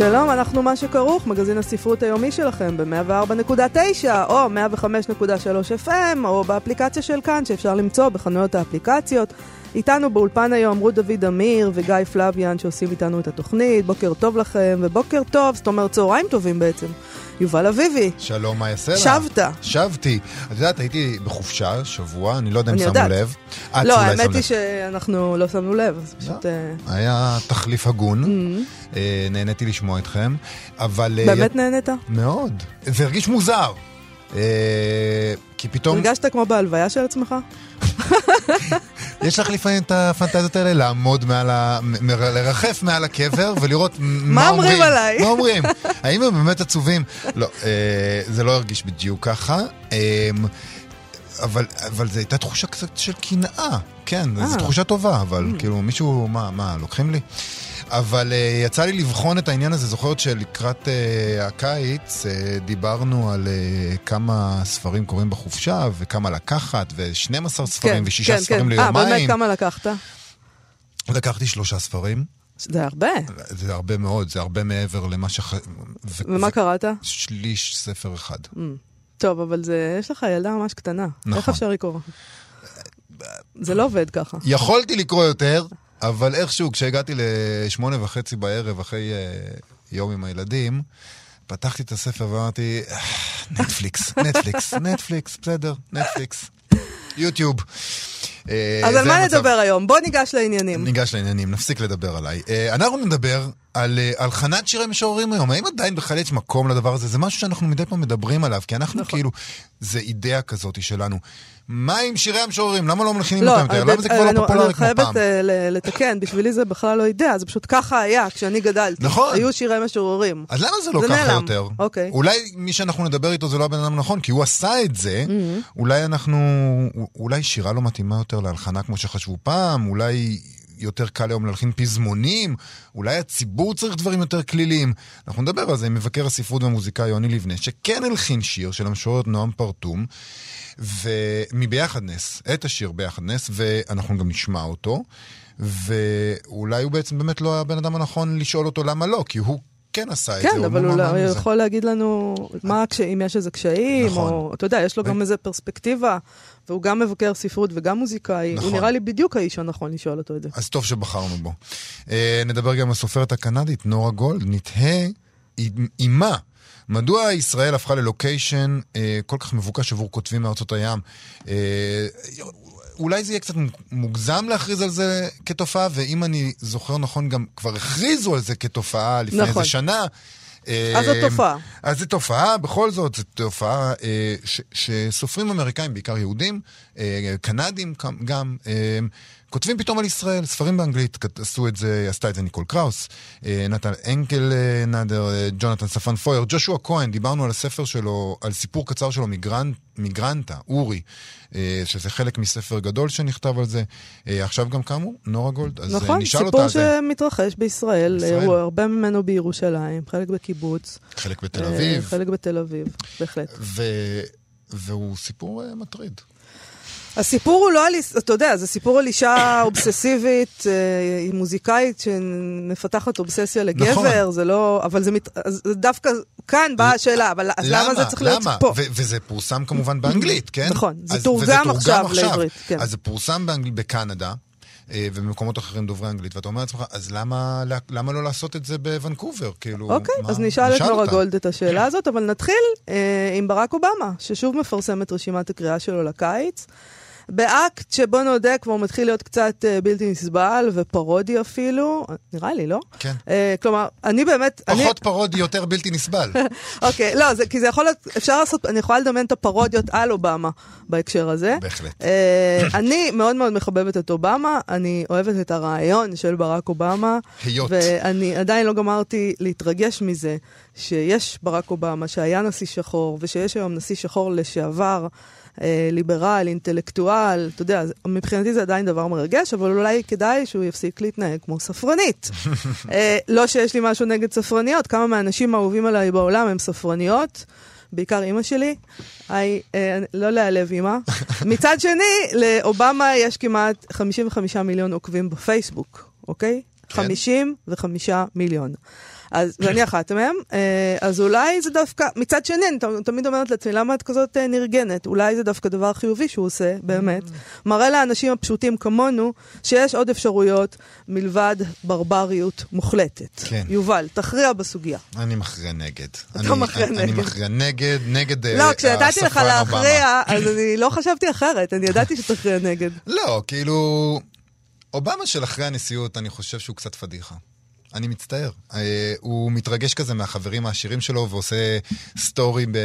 שלום, אנחנו מה שכרוך, מגזין הספרות היומי שלכם ב-104.9 או 105.3 FM או באפליקציה של כאן שאפשר למצוא בחנויות האפליקציות. איתנו באולפן היום רות דוד אמיר וגיא פלביאן שעושים איתנו את התוכנית. בוקר טוב לכם, ובוקר טוב, זאת אומרת צהריים טובים בעצם. יובל אביבי. שלום, מה יעשה לה? שבת. שבתי. את יודעת, הייתי בחופשה שבוע, אני לא יודע אם שמו יודעת. לב. את לא, האמת היא. שאנחנו לא שמנו לב, אז לא. פשוט... אה, היה תחליף הגון, Mm-hmm. אה, נהניתי לשמוע אתכם, אבל... אה, באמת נהנית? מאוד. זה הרגיש מוזר. כי פתאום, הרגשת כמו בהלוויה של עצמך? יש לך לפעמים את הפנטזיות האלה לעמוד מעל ה... לרחף מעל הקבר ולראות מ- מה אומרים עליי? מה אומרים? האם הם באמת עצובים? לא, אה, זה לא הרגיש בדיוק ככה. אה, אבל, אבל זו הייתה תחושה קצת של קנאה, כן, זו אה. תחושה טובה, אבל כאילו מישהו, מה, מה, לוקחים לי? אבל uh, יצא לי לבחון את העניין הזה, זוכרת שלקראת uh, הקיץ uh, דיברנו על uh, כמה ספרים קוראים בחופשה, וכמה לקחת, ו-12 ספרים, ושישה ספרים אה, ליומיים. באמת כמה לקחת? לקחתי שלושה ספרים, זה הרבה. זה הרבה מאוד, זה הרבה מעבר למה ש... ו- ומה קראת? שליש ספר אחד. טוב, אבל זה, יש לך ילדה ממש קטנה. נכון. איך אפשר לקרוא? זה לא עובד ככה. יכולתי לקרוא יותר, אבל איכשהו כשהגעתי לשמונה וחצי בערב אחרי אה, יום עם הילדים, פתחתי את הספר ואמרתי, "אה, נטפליקס, נטפליקס, נטפליקס, בסדר, נטפליקס, יוטיוב. אה, אז על זה מה המצב. נדבר היום? בוא ניגש לעניינים. ניגש לעניינים, נפסיק לדבר עליי. אה, אנחנו נדבר על אה, הלחנת שירי משוררים היום. האם עדיין בכלל יש מקום לדבר הזה? זה משהו שאנחנו מדי פעם מדברים עליו, כי אנחנו נכון. כאילו, זה אידאה כזאת שלנו. מה עם שירי המשוררים? למה לא מלחינים לא, אותם יותר? אני- למה זה כבר אני- לא פופולרי אני כמו פעם? חייבת אה, ל- לתקן, בשבילי זה בכלל לא אידאה, זה פשוט ככה היה כשאני גדלתי. נכון. היו שירי משוררים. אז למה זה לא זה ככה נעלם. יותר? אוקיי. אולי מי שאנחנו נדבר איתו זה לא הבן אדם הנכון, כי הוא עשה את זה, Mm-hmm. אולי אנחנו, אולי שירה לא מתאימה יותר להלחנה כמו שחשבו פעם, אולי יותר קל היום להלחין פזמונים, אולי הציבור צריך דברים יותר כליליים. אנחנו נדבר על זה עם מבקר הספרות והמוזיקאי יוני לבנה, שכן הלחין שיר של המשוררת נועם פרטום, ומביחד נס, את השיר ביחד נס, ואנחנו גם נשמע אותו. ואולי הוא בעצם באמת לא הבן אדם הנכון לשאול אותו למה לא, כי הוא כן עשה את זה. כן, אבל הוא. יכול להגיד לנו מה אם יש איזה קשיים, נכון. או אתה יודע, יש לו גם איזה פרספקטיבה, והוא גם מבקר ספרות וגם מוזיקאי. הוא נכון. נראה לי בדיוק האיש הנכון לשאול אותו את זה. אז טוב שבחרנו בו. אה, נדבר גם על הסופרת הקנדית נורה גולד, נתהה עם- עימה. מדוע ישראל הפכה ללוקיישן אה, כל כך מבוקש עבור כותבים מארצות הים? אה, אולי זה יהיה קצת מוגזם להכריז על זה כתופעה, ואם אני זוכר נכון, גם כבר הכריזו על זה כתופעה לפני נכון. איזה שנה. אה, אז זו תופעה. אז זו תופעה, בכל זאת, זו תופעה אה, ש, שסופרים אמריקאים, בעיקר יהודים, אה, קנדים גם, אה, כותבים פתאום על ישראל, ספרים באנגלית, עשו את זה, עשתה את זה ניקול קראוס, אה, נתן אנקל אה, נאדר, אה, ג'ונתן ספן פויר, ג'ושוע כהן, דיברנו על הספר שלו, על סיפור קצר שלו, מגרנ, מגרנטה, אורי, שזה חלק מספר גדול שנכתב על זה. עכשיו גם כאמור, נורה גולד, אז נכון, נשאל סיפור אותה, זה שמתרחש בישראל, בישראל. הוא הרבה ממנו בירושלים, חלק בקיבוץ. חלק בתל אביב, חלק בתל אביב, בהחלט. ו... והוא סיפור מטריד. הסיפור הוא לא על, אתה יודע, זה סיפור על אישה אובססיבית, אה, היא מוזיקאית שמפתחת אובססיה לגבר, נכון. זה לא, אבל זה, מת, אז דווקא, כאן באה השאלה, אבל אז למה זה צריך להיות? פה? ו- וזה פורסם כמובן באנגלית, כן? נכון, זה תורגם עכשיו לעברית, כן. אז זה פורסם באנגלית בקנדה. אה, ובמקומות אחרים דוברי אנגלית, ואתה אומר לעצמך, אז למה, למה לא לעשות את זה בוונקובר? כאילו, אוקיי, מה- אז נשאל את נורה. גולד את השאלה הזאת, אבל נתחיל אה, עם ברק אובמה, ששוב מפרסם את רשימת הקריאה שלו לקיץ. באקט שבו נודה כבר מתחיל להיות קצת אה, בלתי נסבל ופרודי אפילו, נראה לי, לא? כן. אה, כלומר, אני באמת... אני- פחות פרודי, יותר בלתי נסבל. אוקיי, לא, זה, כי זה יכול להיות, אפשר לעשות, אני יכולה לדמיין את הפרודיות על אובמה בהקשר הזה. בהחלט. אה, אני מאוד מאוד מחבבת את אובמה, אני אוהבת את הרעיון של ברק אובמה. היות. ואני עדיין לא גמרתי להתרגש מזה שיש ברק אובמה, שהיה נשיא שחור, ושיש היום נשיא שחור לשעבר, אה, ליברל, אינטלקטואל, אתה יודע, מבחינתי זה עדיין דבר מרגש, אבל אולי כדאי שהוא יפסיק להתנהג כמו ספרנית. אה, לא שיש לי משהו נגד ספרניות, כמה מהאנשים האהובים עליי בעולם הם ספרניות. בעיקר אימא שלי, היי, אה, לא להיעלב אימא. מצד שני, לאובמה יש כמעט 55 מיליון עוקבים בפייסבוק, אוקיי? כן. 55 מיליון. אז, ואני אחת מהם, אה, אז אולי זה דווקא, מצד שני, אני תמיד אומרת לעצמי, למה את כזאת אה, נרגנת? אולי זה דווקא דבר חיובי שהוא עושה, באמת. מראה לאנשים הפשוטים כמונו, שיש עוד אפשרויות מלבד ברבריות מוחלטת. כן. יובל, תכריע בסוגיה. אני מכריע נגד. אתה אני- מכריע נגד. אני מכריע נגד, נגד אה, לא, כשנתתי לך להכריע, אז אני לא חשבתי אחרת, אני ידעתי שתכריע נגד. לא, כאילו... אובמה של אחרי הנשיאות, אני חושב שהוא קצת פדיחה. אני מצטער. אה, הוא מתרגש כזה מהחברים העשירים שלו ועושה סטורי ב-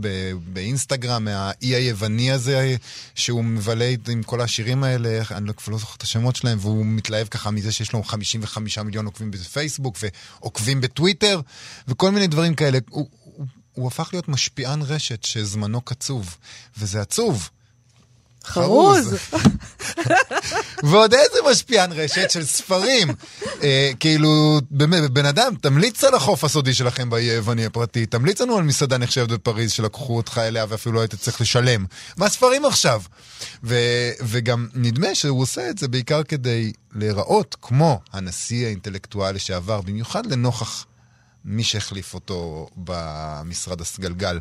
ב- באינסטגרם מהאי היווני הזה, שהוא מבלה עם כל העשירים האלה, אני לא- כבר לא זוכר את השמות שלהם, והוא מתלהב ככה מזה שיש לו 55 מיליון עוקבים בפייסבוק ועוקבים בטוויטר, וכל מיני דברים כאלה. הוא, הוא, הוא הפך להיות משפיען רשת שזמנו קצוב, וזה עצוב. חרוז. ועוד איזה משפיען רשת של ספרים. אה, כאילו, באמת, בן אדם, תמליץ על החוף הסודי שלכם באי היווני הפרטי, תמליץ לנו על מסעדה נחשבת בפריז שלקחו אותך אליה ואפילו לא היית צריך לשלם. מה ספרים עכשיו? וגם נדמה שהוא עושה את זה בעיקר כדי להיראות כמו הנשיא האינטלקטואל לשעבר, במיוחד לנוכח מי שהחליף אותו במשרד הסגלגל.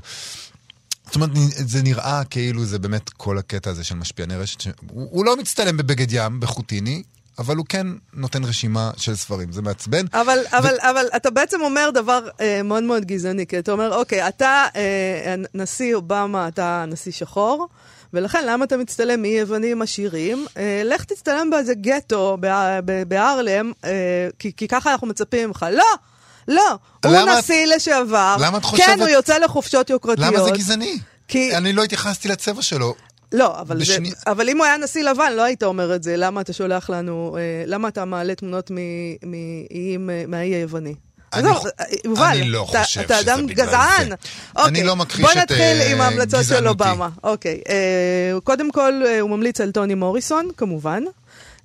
זאת אומרת, זה נראה כאילו זה באמת כל הקטע הזה של משפיעני רשת. הוא, הוא לא מצטלם בבגד ים, בחוטיני, אבל הוא כן נותן רשימה של ספרים. זה מעצבן. אבל, אבל, אבל אתה בעצם אומר דבר אה, מאוד מאוד גזעני, כי אתה אומר, אוקיי, אתה אה, נשיא אובמה, אתה נשיא שחור, ולכן למה אתה מצטלם מאי יוונים עשירים? אה, לך תצטלם באיזה גטו בה- ב- בהארלם, אה, כי, כי ככה אנחנו מצפים ממך. לא! לא, הוא למה נשיא לשעבר, למה את כן, חושבת- הוא יוצא לחופשות יוקרתיות. למה זה גזעני? כי- אני לא התייחסתי לצבע שלו. לא, אבל, זה, בשני- אבל אם הוא היה נשיא לבן, לא היית אומר את זה. למה אתה שולח לנו, אה, למה אתה מעלה תמונות מ- מאיים, אה, מהאי היווני? אני עזוב, ח- אה, יובל, אני לא אתה- חושב אתה שזה אדם גזען. זה. אוקיי, אני לא מכחיש בוא את, נתחיל אה, עם ההמלצות של גזענותי. אובמה. אוקיי, אה, קודם כל, אה, הוא ממליץ על טוני מוריסון, כמובן.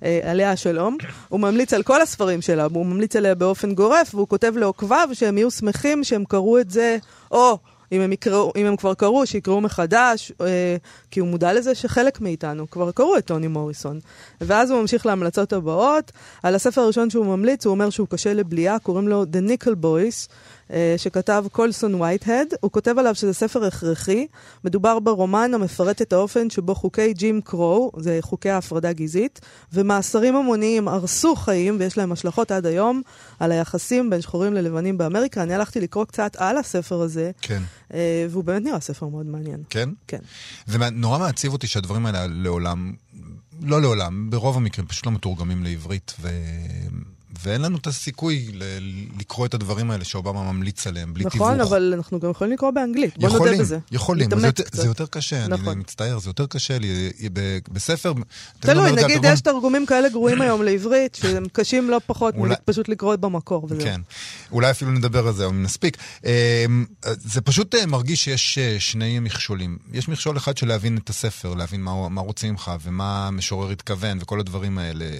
אה, עליה השלום. הוא ממליץ על כל הספרים שלה, הוא ממליץ עליה באופן גורף, והוא כותב לעוקביו שהם יהיו שמחים שהם קראו את זה, או אם הם, יקראו, אם הם כבר קראו, שיקראו מחדש, אה, כי הוא מודע לזה שחלק מאיתנו כבר קראו את טוני מוריסון. ואז הוא ממשיך להמלצות הבאות. על הספר הראשון שהוא ממליץ, הוא אומר שהוא קשה לבליעה, קוראים לו The Nickel Boys. אה, שכתב קולסון וייטהד, הוא כותב עליו שזה ספר הכרחי, מדובר ברומן המפרט את האופן שבו חוקי ג'ים קרו, זה חוקי ההפרדה גזעית, ומאסרים המוניים הרסו חיים, ויש להם השלכות עד היום, על היחסים בין שחורים ללבנים באמריקה. אני הלכתי לקרוא קצת על הספר הזה, כן. אה, והוא באמת נראה ספר מאוד מעניין. כן? כן. זה נורא מעציב אותי שהדברים האלה לעולם, לא לעולם, ברוב המקרים פשוט לא מתורגמים לעברית, ו... ואין לנו את הסיכוי ל... לקרוא את הדברים האלה שאובמה ממליץ עליהם, בלי תיווך. נכון, אבל אנחנו גם יכולים לקרוא באנגלית, בוא נודה יכולים, בזה. יכולים, אבל זה. זה יותר קשה, נכון. אני מצטער, זה יותר קשה לי. ב- בספר... תלוי, נגיד תרגום- יש תרגומים כאלה גרועים היום לעברית, שהם קשים לא פחות אולי- מפשוט לקרוא במקור וזהו. כן, אולי אפילו נדבר על זה, אם נספיק. אה, זה פשוט אה, מרגיש שיש אה, שני מכשולים. יש מכשול אחד של להבין את הספר, להבין מה, מה רוצים ממך, ומה המשורר התכוון, וכל הדברים האלה, אה,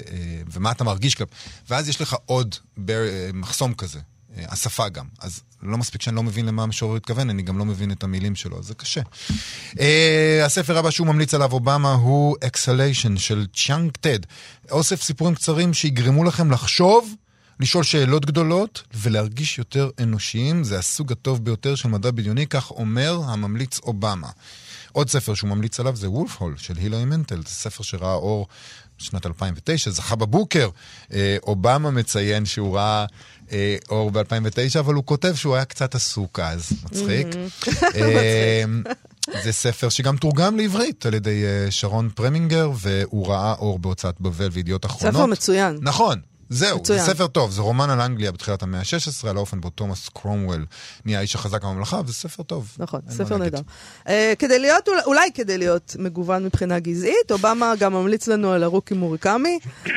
ומה אתה מרגיש כלפ... ואז יש לך עוד בר, אה, מחסום כזה. אה, השפה גם. אז לא מספיק שאני לא מבין למה המשורר התכוון, אני גם לא מבין את המילים שלו, אז זה קשה. Uh, הספר הבא שהוא ממליץ עליו אובמה הוא Exhalation של צ'אנג טד. אוסף סיפורים קצרים שיגרמו לכם לחשוב לשאול שאלות גדולות ולהרגיש יותר אנושיים, זה הסוג הטוב ביותר של מדע בדיוני, כך אומר הממליץ אובמה. עוד ספר שהוא ממליץ עליו זה וולף הול של הילרי מנטל, זה ספר שראה אור בשנת 2009, זכה בבוקר. אה, אובמה מציין שהוא ראה אה, אור ב-2009, אבל הוא כותב שהוא היה קצת עסוק אז, מצחיק. אה, זה ספר שגם תורגם לעברית על ידי אה, שרון פרמינגר, והוא ראה אור בהוצאת בבל וידיעות אחרונות. ספר מצוין. נכון. זהו, מצוין. זה ספר טוב, זה רומן על אנגליה בתחילת המאה ה-16, על האופן בו תומאס קרומוול נהיה האיש החזק בממלכה, וזה ספר טוב. נכון, ספר. נהדר. Uh, כדי להיות, אולי, אולי כדי להיות מגוון מבחינה גזעית, אובמה גם ממליץ לנו על הרוקי מורקמי, uh,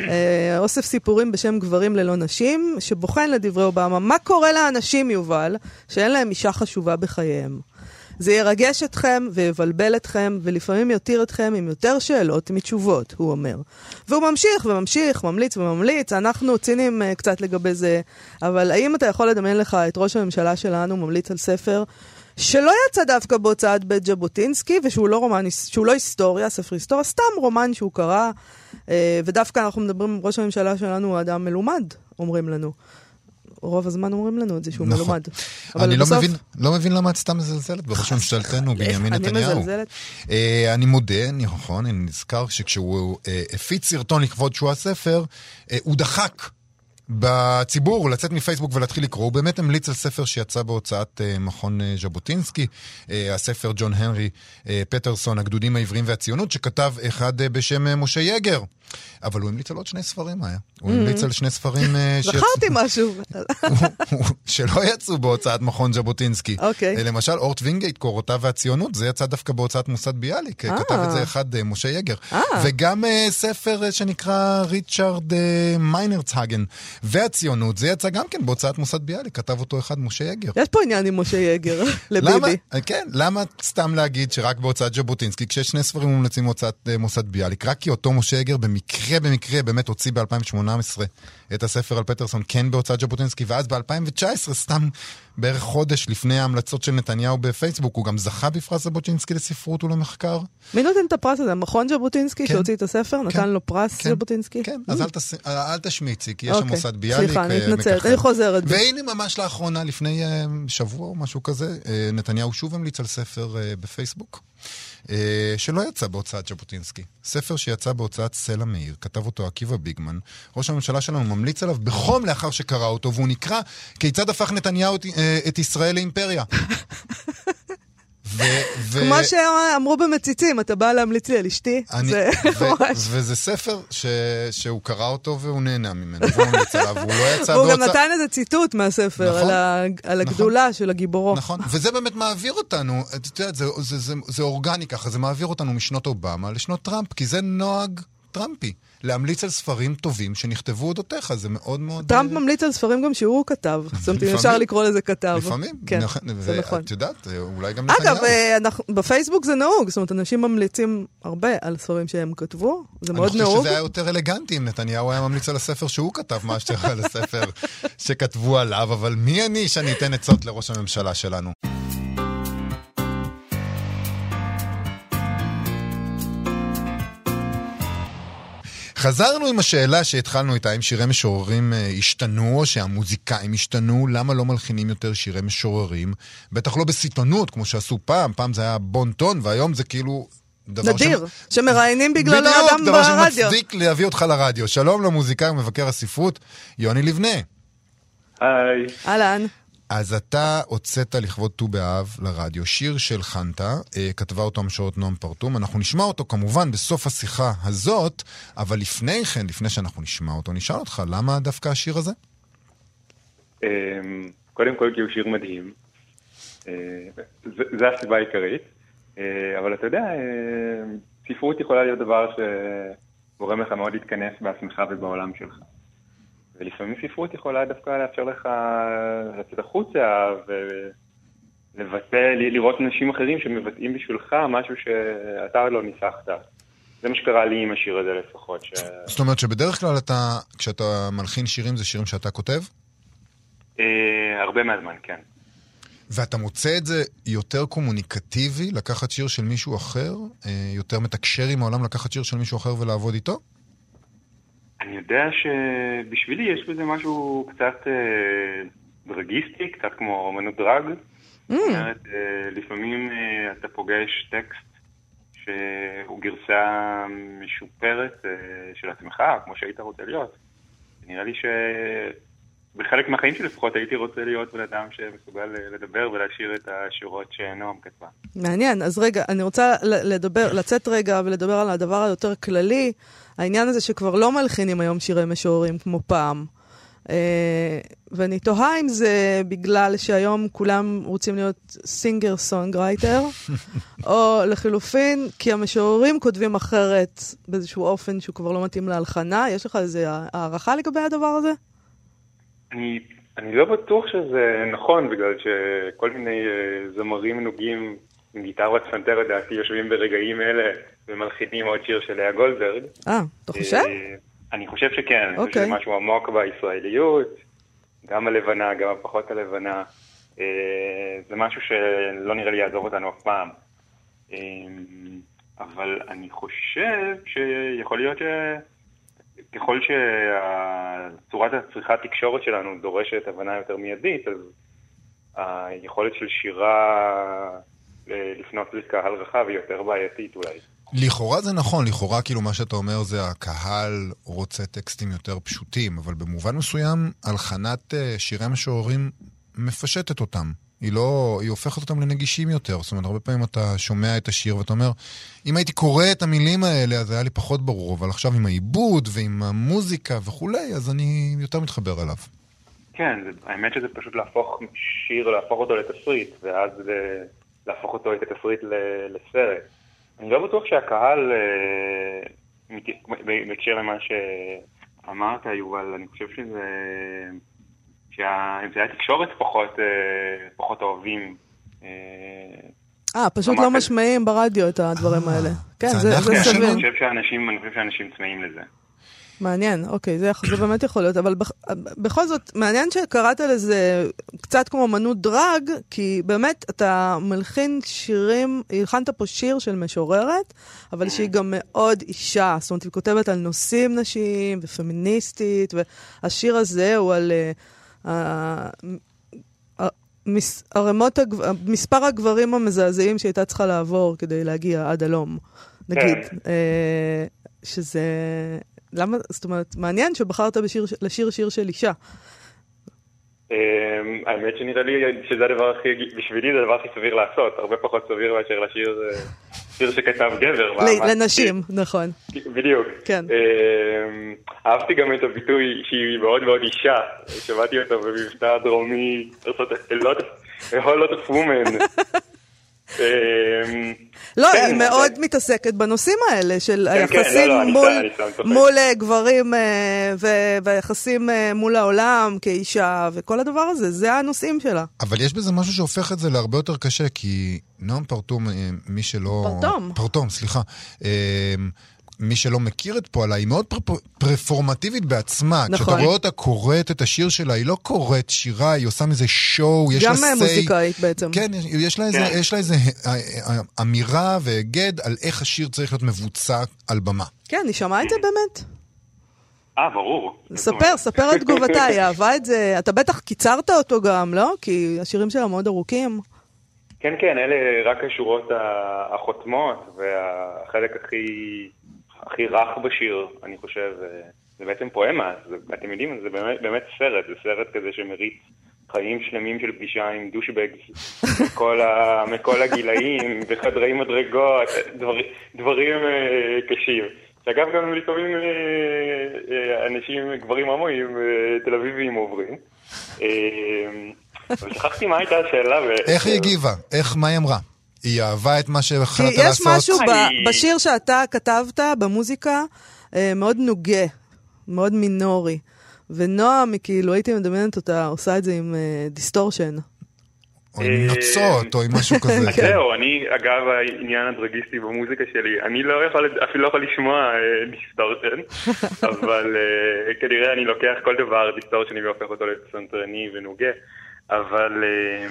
אוסף סיפורים בשם גברים ללא נשים, שבוחן לדברי אובמה מה קורה לאנשים, יובל, שאין להם אישה חשובה בחייהם. זה ירגש אתכם ויבלבל אתכם, ולפעמים יותיר אתכם עם יותר שאלות מתשובות, הוא אומר. והוא ממשיך וממשיך, ממליץ וממליץ, אנחנו ציניים uh, קצת לגבי זה, אבל האם אתה יכול לדמיין לך את ראש הממשלה שלנו ממליץ על ספר שלא יצא דווקא בהוצאת בית ז'בוטינסקי, ושהוא לא רומן, שהוא לא היסטוריה, ספר היסטוריה, סתם רומן שהוא קרא, אה, ודווקא אנחנו מדברים, ראש הממשלה שלנו הוא אדם מלומד, אומרים לנו. רוב הזמן אומרים לנו את זה שהוא נכון. מלומד. אני לא בסוף... לא, מבין, לא מבין למה את סתם מזלזלת בראש ממשלתנו, בנימין נתניהו. Uh, אני מודה, נכון, אני נזכר שכשהוא uh, הפיץ סרטון לכבוד שהוא הספר, uh, הוא דחק בציבור לצאת מפייסבוק ולהתחיל לקרוא. הוא באמת המליץ על ספר שיצא בהוצאת uh, מכון uh, ז'בוטינסקי, uh, הספר ג'ון הנרי פטרסון, הגדודים העבריים והציונות, שכתב אחד בשם משה יגר. אבל הוא המליץ על עוד שני ספרים, היה. הוא המליץ על שני ספרים... זכרתי משהו. שלא יצאו בהוצאת מכון ז'בוטינסקי. אוקיי. למשל, אורד וינגייט, קורותיו והציונות, זה יצא דווקא בהוצאת מוסד ביאליק. כתב את זה אחד, משה יגר. וגם ספר שנקרא ריצ'רד מיינרצהגן, והציונות, זה יצא גם כן בהוצאת מוסד ביאליק, כתב אותו אחד, משה יגר. יש פה עניין עם משה יגר, לביבי. כן, למה סתם להגיד שרק בהוצאת ז'בוטינסקי, כשיש שני ספרים מומלצים בהוצאת מוסד ביאליק, רק כי אותו משה יגר במקרה במקרה באמת הוציא ב-2018 את הספר על פטרסון כן בהוצאת ז'בוטינסקי, ואז ב-2019, סתם בערך חודש לפני ההמלצות של נתניהו בפייסבוק, הוא גם זכה בפרס ז'בוטינסקי לספרות ולמחקר. מי נותן את הפרס הזה? מכון ז'בוטינסקי כן, שהוציא את הספר? כן, נתן לו פרס כן, ז'בוטינסקי? כן, אז אל, תס... אל תשמיצי, כי יש שם אוקיי, מוסד ביאליק. סליחה, אני אה, מתנצלת, אני חוזרת. והנה ממש לאחרונה, לפני אה, שבוע או משהו כזה, אה, נתניהו שוב המליץ על ספר בפייסבוק. אה, שלא יצא בהוצאת ז'בוטינסקי. ספר שיצא בהוצאת סלע מאיר, כתב אותו עקיבא ביגמן. ראש הממשלה שלנו ממליץ עליו בחום לאחר שקרא אותו, והוא נקרא כיצד הפך נתניהו את, אה, ישראל לאימפריה. ו- כמו שאמרו במציצים, אתה בא להמליץ לי על אשתי, אני, זה ממש... וזה ספר ש- שהוא קרא אותו והוא נהנה ממנו, והוא ממליץ עליו, והוא לא יצא והוא גם נתן איזה ציטוט מהספר, נכון, על, ה- על נכון. הגדולה נכון, של הגיבורו. נכון, וזה באמת מעביר אותנו, את יודעת, זה, זה, זה, זה אורגני ככה, זה מעביר אותנו משנות אובמה לשנות טראמפ, כי זה נוהג טראמפי. להמליץ על ספרים טובים שנכתבו אודותיך, זה מאוד מאוד... טראמפ אה, ממליץ על ספרים גם שהוא כתב. זאת אומרת, אם אפשר לקרוא לזה כתב. לפעמים, כן, זה נכון. את יודעת, אולי גם נתניהו. אגב, אה, בפייסבוק זה נהוג, זאת אומרת, אנשים ממליצים הרבה על ספרים שהם כתבו, זה מאוד נהוג. אני חושב שזה היה יותר אלגנטי אם נתניהו היה ממליץ על הספר שהוא כתב, מאשר על הספר שכתבו עליו, אבל מי אני שאני אתן עצות לראש הממשלה שלנו? חזרנו עם השאלה שהתחלנו איתה, אם שירי משוררים אה, השתנו, או שהמוזיקאים השתנו, למה לא מלחינים יותר שירי משוררים? בטח לא בסיטונות, כמו שעשו פעם, פעם זה היה בון טון, והיום זה כאילו... נדיר, ש... שמראיינים בגללו אדם ברדיו. בדיוק, דבר שמצדיק להביא אותך לרדיו. שלום למוזיקאי ומבקר הספרות, יוני לבנה. היי. אהלן. אז אתה הוצאת לכבוד ט"ו באב לרדיו שיר של חנטה, אה, כתבה אותו המשוררת נועם פרטום. אנחנו נשמע אותו כמובן בסוף השיחה הזאת, אבל לפני כן, לפני שאנחנו נשמע אותו, נשאל אותך, למה דווקא השיר הזה? אמ, קודם כל כי הוא שיר מדהים. אה, זו הסיבה העיקרית. אה, אבל אתה יודע, ספרות יכולה להיות דבר שגורם לך מאוד להתכנס בעצמך ובעולם שלך. ולפעמים ספרות יכולה דווקא לאפשר לך לצאת החוצה ולבטא, לראות אנשים אחרים שמבטאים בשבילך משהו שאתה לא ניסחת. זה מה שקרה לי עם השיר הזה לפחות. ש... זאת אומרת שבדרך כלל אתה, כשאתה מלחין שירים, זה שירים שאתה כותב? אה, הרבה מהזמן, כן. ואתה מוצא את זה יותר קומוניקטיבי, לקחת שיר של מישהו אחר? אה, יותר מתקשר עם העולם לקחת שיר של מישהו אחר ולעבוד איתו? אני יודע שבשבילי יש בזה משהו קצת אה, דרגיסטי, קצת כמו אמנות דרג. Mm. זאת אומרת, אה, לפעמים אה, אתה פוגש טקסט שהוא גרסה משופרת אה, של עצמך, כמו שהיית רוצה להיות. נראה לי שבחלק מהחיים שלי לפחות הייתי רוצה להיות בן אדם שמסוגל אה, לדבר ולהשאיר את השורות שנועם כתבה. מעניין, אז רגע, אני רוצה לדבר, לצאת רגע ולדבר על הדבר היותר כללי. העניין הזה שכבר לא מלחינים היום שירי משוררים כמו פעם. Uh, ואני תוהה אם זה בגלל שהיום כולם רוצים להיות singer songwriter, או לחילופין, כי המשוררים כותבים אחרת באיזשהו אופן שהוא כבר לא מתאים להלחנה. יש לך איזו הערכה לגבי הדבר הזה? אני, אני לא בטוח שזה נכון, בגלל שכל מיני אה, זמרים נוגים עם גיטרה ופסנתר, לדעתי, יושבים ברגעים אלה ומלחינים עוד שיר של לאה גולדברג. אה, אתה חושב? אה, אני חושב שכן, אני חושב אוקיי. שזה משהו עמוק בישראליות, גם הלבנה, גם הפחות הלבנה. אה, זה משהו שלא נראה לי יעזוב אותנו אף פעם. אבל אני חושב שיכול להיות שככל שצורת הצריכת תקשורת שלנו דורשת הבנה יותר מיידית, אז היכולת של שירה אה, לפנות לקהל רחב היא יותר בעייתית אולי. לכאורה זה נכון, לכאורה כאילו מה שאתה אומר זה הקהל רוצה טקסטים יותר פשוטים, אבל במובן מסוים הלחנת אה, שירי המשוררים מפשטת אותם. היא לא, היא הופכת אותם לנגישים יותר. זאת אומרת, הרבה פעמים אתה שומע את השיר ואתה אומר, אם הייתי קורא את המילים האלה, אז היה לי פחות ברור, אבל עכשיו עם העיבוד ועם המוזיקה וכולי, אז אני יותר מתחבר אליו. כן, האמת שזה פשוט להפוך שיר, להפוך אותו לתסריט, ואז להפוך אותו את התסריט ל- לסרט. אני לא בטוח שהקהל, אה, בהקשר למה שאמרת, יובל, אני חושב שזה... שהאמצעי התקשורת פחות, אה, פחות אוהבים. אה, אה, פשוט לא כזה. משמיעים ברדיו את הדברים אה, האלה. כן, זה. סביר. אני חושב שאנשים, צמאים לזה. מעניין, אוקיי, זה, זה באמת יכול להיות, אבל בכ, בכל זאת, מעניין שקראת לזה קצת כמו אמנות דרג, כי באמת אתה מלחין שירים, הלחנת פה שיר של משוררת, אבל שהיא גם מאוד אישה, זאת אומרת, היא כותבת על נושאים נשיים ופמיניסטית, והשיר הזה הוא על... uh, ערימות, מספר הגברים המזעזעים שהייתה צריכה לעבור כדי להגיע עד הלום, נגיד. אה, שזה... למה, זאת אומרת, מעניין שבחרת בשיר, לשיר שיר של אישה. אמ, האמת שנראה לי שזה הדבר הכי, בשבילי זה הדבר הכי סביר לעשות, הרבה פחות סביר מאשר לשיר אה, שיר שכתב גבר. לנשים, נכון. בדיוק. כן. אמ, אהבתי גם את הביטוי שהיא מאוד מאוד אישה, שמעתי אותו במבטא הדרומי, ארצות a לא, כן, היא אבל- מאוד מתעסקת בנושאים האלה של כן, כן, היחסים לא, לא, אני מול, אה, גברים אה, והיחסים אה, מול העולם כאישה וכל הדבר הזה, זה הנושאים שלה. אבל יש בזה משהו שהופך את זה להרבה יותר קשה, כי נועם פרטום, מי שלא... פרטום. פרטום, סליחה. אה, מי שלא מכיר את פועלה, היא מאוד פר- פרפורמטיבית בעצמה. נכון. כשאתה רואה אותה קוראת את השיר שלה, היא לא קוראת שירה, היא עושה מזה שואו, יש לה גם say. אה, מוזיקאית בעצם. כן, יש, יש לה איזה, כן. יש לה איזה אה, אה, אמירה והיגד על איך השיר צריך להיות מבוצע על במה. כן, היא שמעה את זה באמת? אה, ברור. ספר, ספר את תגובתה, היא אהבה את זה. אתה בטח קיצרת אותו גם, לא? כי השירים שלה מאוד ארוכים. כן, כן, אלה רק השורות החותמות, והחלק הכי, הכי רך בשיר, אני חושב, אה, זה בעצם פואמה, זה, אתם יודעים, זה באמת, באמת סרט, זה סרט כזה שמריץ חיים שלמים של פגישה עם דושבגס מכל, ה, מכל הגילאים, בחדרי מדרגות, דבר, דברים אה, קשים. שאגב, גם לפעמים אה, אה, אנשים, גברים הומואים, אה, תל אביבים עוברים. אה, אבל שכחתי מה הייתה השאלה. ו- איך היא הגיבה? איך, מה היא אמרה? היא אהבה את מה כי שהחלטת יש לעשות? משהו ב- בשיר שאתה כתבת, במוזיקה, אה, מאוד נוגה, מאוד מינורי. ונועם, כאילו, הייתי מדמיינת אותה, עושה את זה עם distortion. או עם נוצות, או עם משהו כזה. אז כן. זהו, אני, אגב, העניין הדרגיסטי במוזיקה שלי, אני לא יכול, אפילו לא יכול לשמוע distortion, אבל אה, כנראה אני לוקח כל דבר דיסטורשני והופך אותו לפסנתרני ונוגה, אבל אה,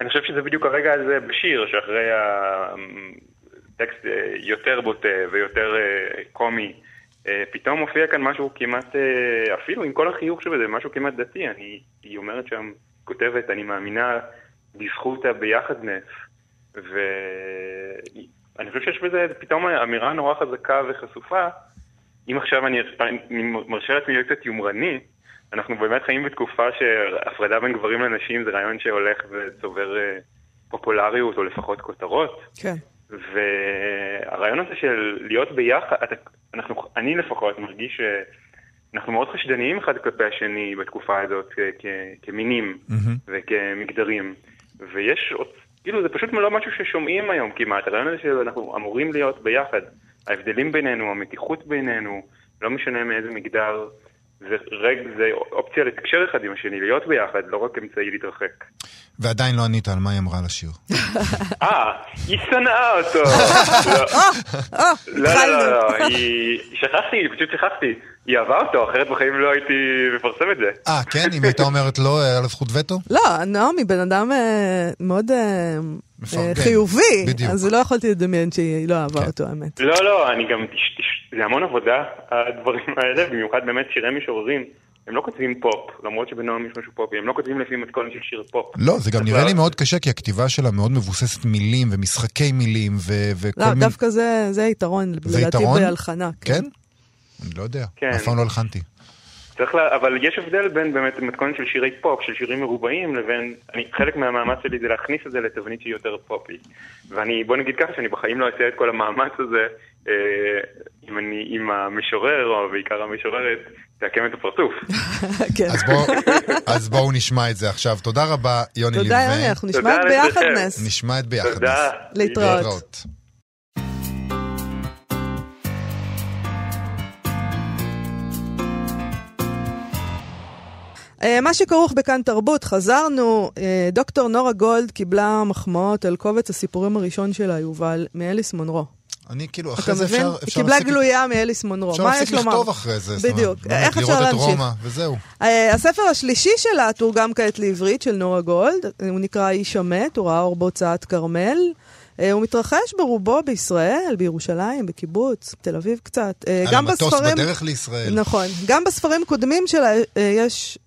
אני חושב שזה בדיוק הרגע הזה בשיר, שאחרי הטקסט אה, יותר בוטה ויותר אה, קומי, אה, פתאום מופיע כאן משהו כמעט, אפילו עם כל החיוך שבזה, משהו כמעט דתי. אני, היא אומרת שם, כותבת, אני מאמינה בזכות הביחדנס. ואני חושב שיש בזה פתאום אמירה נורא חזקה וחשופה. אם עכשיו אני, אני מרשה לעצמי להיות קצת יומרני, אנחנו באמת חיים בתקופה שהפרדה בין גברים לנשים זה רעיון שהולך וצובר אה, פופולריות או לפחות כותרות. כן. והרעיון הזה של להיות ביחד, אנחנו, אני לפחות מרגיש שאנחנו מאוד חשדניים אחד כלפי השני בתקופה הזאת כ, כ, כמינים מהמם. וכמגדרים. ויש, עוד- כאילו זה פשוט לא משהו ששומעים היום כמעט, הרעיון הזה שאנחנו אמורים להיות ביחד. ההבדלים בינינו, המתיחות בינינו, לא משנה מאיזה מגדר זה, רג, זה אופציה לתקשר אחד עם השני, להיות ביחד, לא רק אמצעי להתרחק. ועדיין לא ענית על מה היא אמרה לשיר. אה, היא שנאה אותו. לא, לא, לא, לא, היא... שכחתי, פשוט שכחתי. היא אהבה אותו, אחרת בחיים לא הייתי מפרסם את זה. אה, כן? אם הייתה אומרת לא, היה לה זכות וטו? לא, נעמי בן אדם אה, מאוד אה, אה, חיובי, בדיוק. אז לא יכולתי לדמיין שהיא לא אהבה כן. אותו, האמת. לא, לא, אני גם... זה המון עבודה, הדברים האלה, במיוחד באמת שירי משוררים. הם לא כותבים פופ, למרות שבנועם יש משהו פופי, הם לא כותבים לפי מתכון של שיר פופ. לא, זה גם נראה לי מאוד קשה, כי הכתיבה שלה מאוד מבוססת מילים ומשחקי מילים ו- וכל לא, מיני... דווקא זה זה יתרון, לדעתי? בהלחנה. כן? אני לא יודע, כן. אף פעם לא הלחנתי. צריך לה, אבל יש הבדל בין באמת מתכון של שירי פופ, של שירים מרובעים, לבין, אני, חלק מהמאמץ שלי זה להכניס את זה לתבנית שהיא יותר פופית. ואני, בוא נגיד ככה, שאני בחיים לא אעשה את כל המאמץ הזה, אה, אם אני, אם המשורר, או בעיקר המשוררת, תעקם את הפרצוף. כן. אז בואו- אז בואו נשמע את זה עכשיו. תודה רבה, יוני תודה, יוני. אנחנו תודה נשמע את. ביחדנס. נשמע את ביחד. תודה. להתראות. אה, מה שכרוך בכאן תרבות, חזרנו, אה, דוקטור נורה גולד קיבלה מחמאות על קובץ הסיפורים הראשון שלה, יובל, מאליס מונרו. אני כאילו, אתה אחרי זה מבין? אפשר... היא אפשר קיבלה להפסיק- גלויה מאליס מונרו. אפשר מה להפסיק יש לומר? לכתוב אחרי זה. בדיוק. איך אפשר לראות את להמשיך? רומא, וזהו. אה, הספר השלישי שלה תורגם כעת לעברית של נורה גולד, הוא נקרא האיש המת, הוא ראה אור בהוצאת כרמל. אה, הוא מתרחש ברובו בישראל, בירושלים, בקיבוץ, תל אביב קצת. אה, על גם המטוס בספרים... בדרך לישראל. נכון. גם בספרים קודמים שלה אה, יש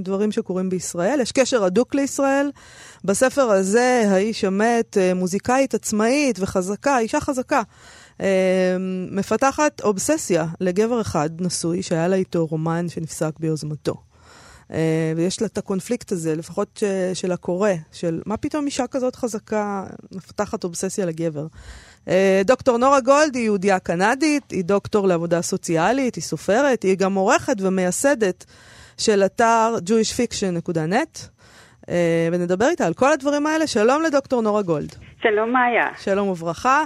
דברים שקורים בישראל, יש קשר הדוק לישראל. בספר הזה, האיש המת, מוזיקאית עצמאית וחזקה, אישה חזקה. מפתחת אובססיה לגבר אחד נשוי שהיה לה איתו רומן שנפסק ביוזמתו. אה, ויש לה את הקונפליקט הזה, לפחות ש- של הקורא, של מה פתאום אישה כזאת חזקה מפתחת אובססיה לגבר. אה, דוקטור נורה גולד היא יהודייה קנדית, היא דוקטור לעבודה סוציאלית, היא סופרת, היא גם עורכת ומייסדת של אתר jewishfiction.net, אה, ונדבר איתה על כל הדברים האלה. שלום לדוקטור נורה גולד. שלום מאיה. שלום וברכה.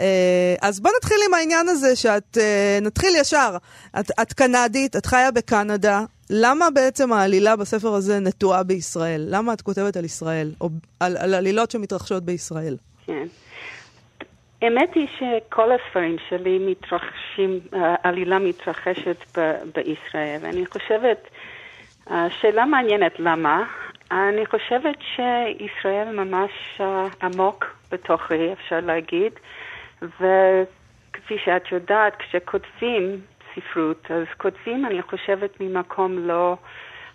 אה, אז בוא נתחיל עם העניין הזה שאת, אה, נתחיל ישר. את, את קנדית, את חיה בקנדה. למה בעצם העלילה בספר הזה נטועה בישראל? למה את כותבת על ישראל, או על, על עלילות שמתרחשות בישראל? כן. האמת היא שכל הספרים שלי מתרחשים, העלילה מתרחשת ב- בישראל. אני חושבת, שאלה מעניינת למה. אני חושבת שישראל ממש אה, עמוק בתוכי, אפשר להגיד, וכפי שאת יודעת, כשכותבים ספרות, אז כותבים, אני חושבת, ממקום לא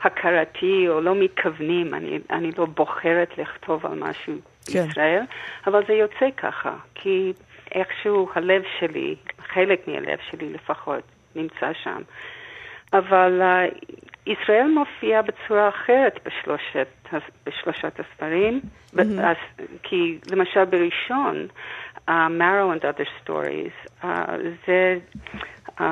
הכרתי או לא מתכוונים. אני, אני לא בוחרת לכתוב על משהו כן. בישראל, אבל זה יוצא ככה, כי איכשהו הלב שלי, חלק מהלב שלי לפחות, נמצא שם. אבל uh, ישראל מופיעה בצורה אחרת בשלושת, בשלושת הספרים, mm-hmm. אז, כי למשל בראשון, uh, Marrow and Other Stories, uh, זה uh,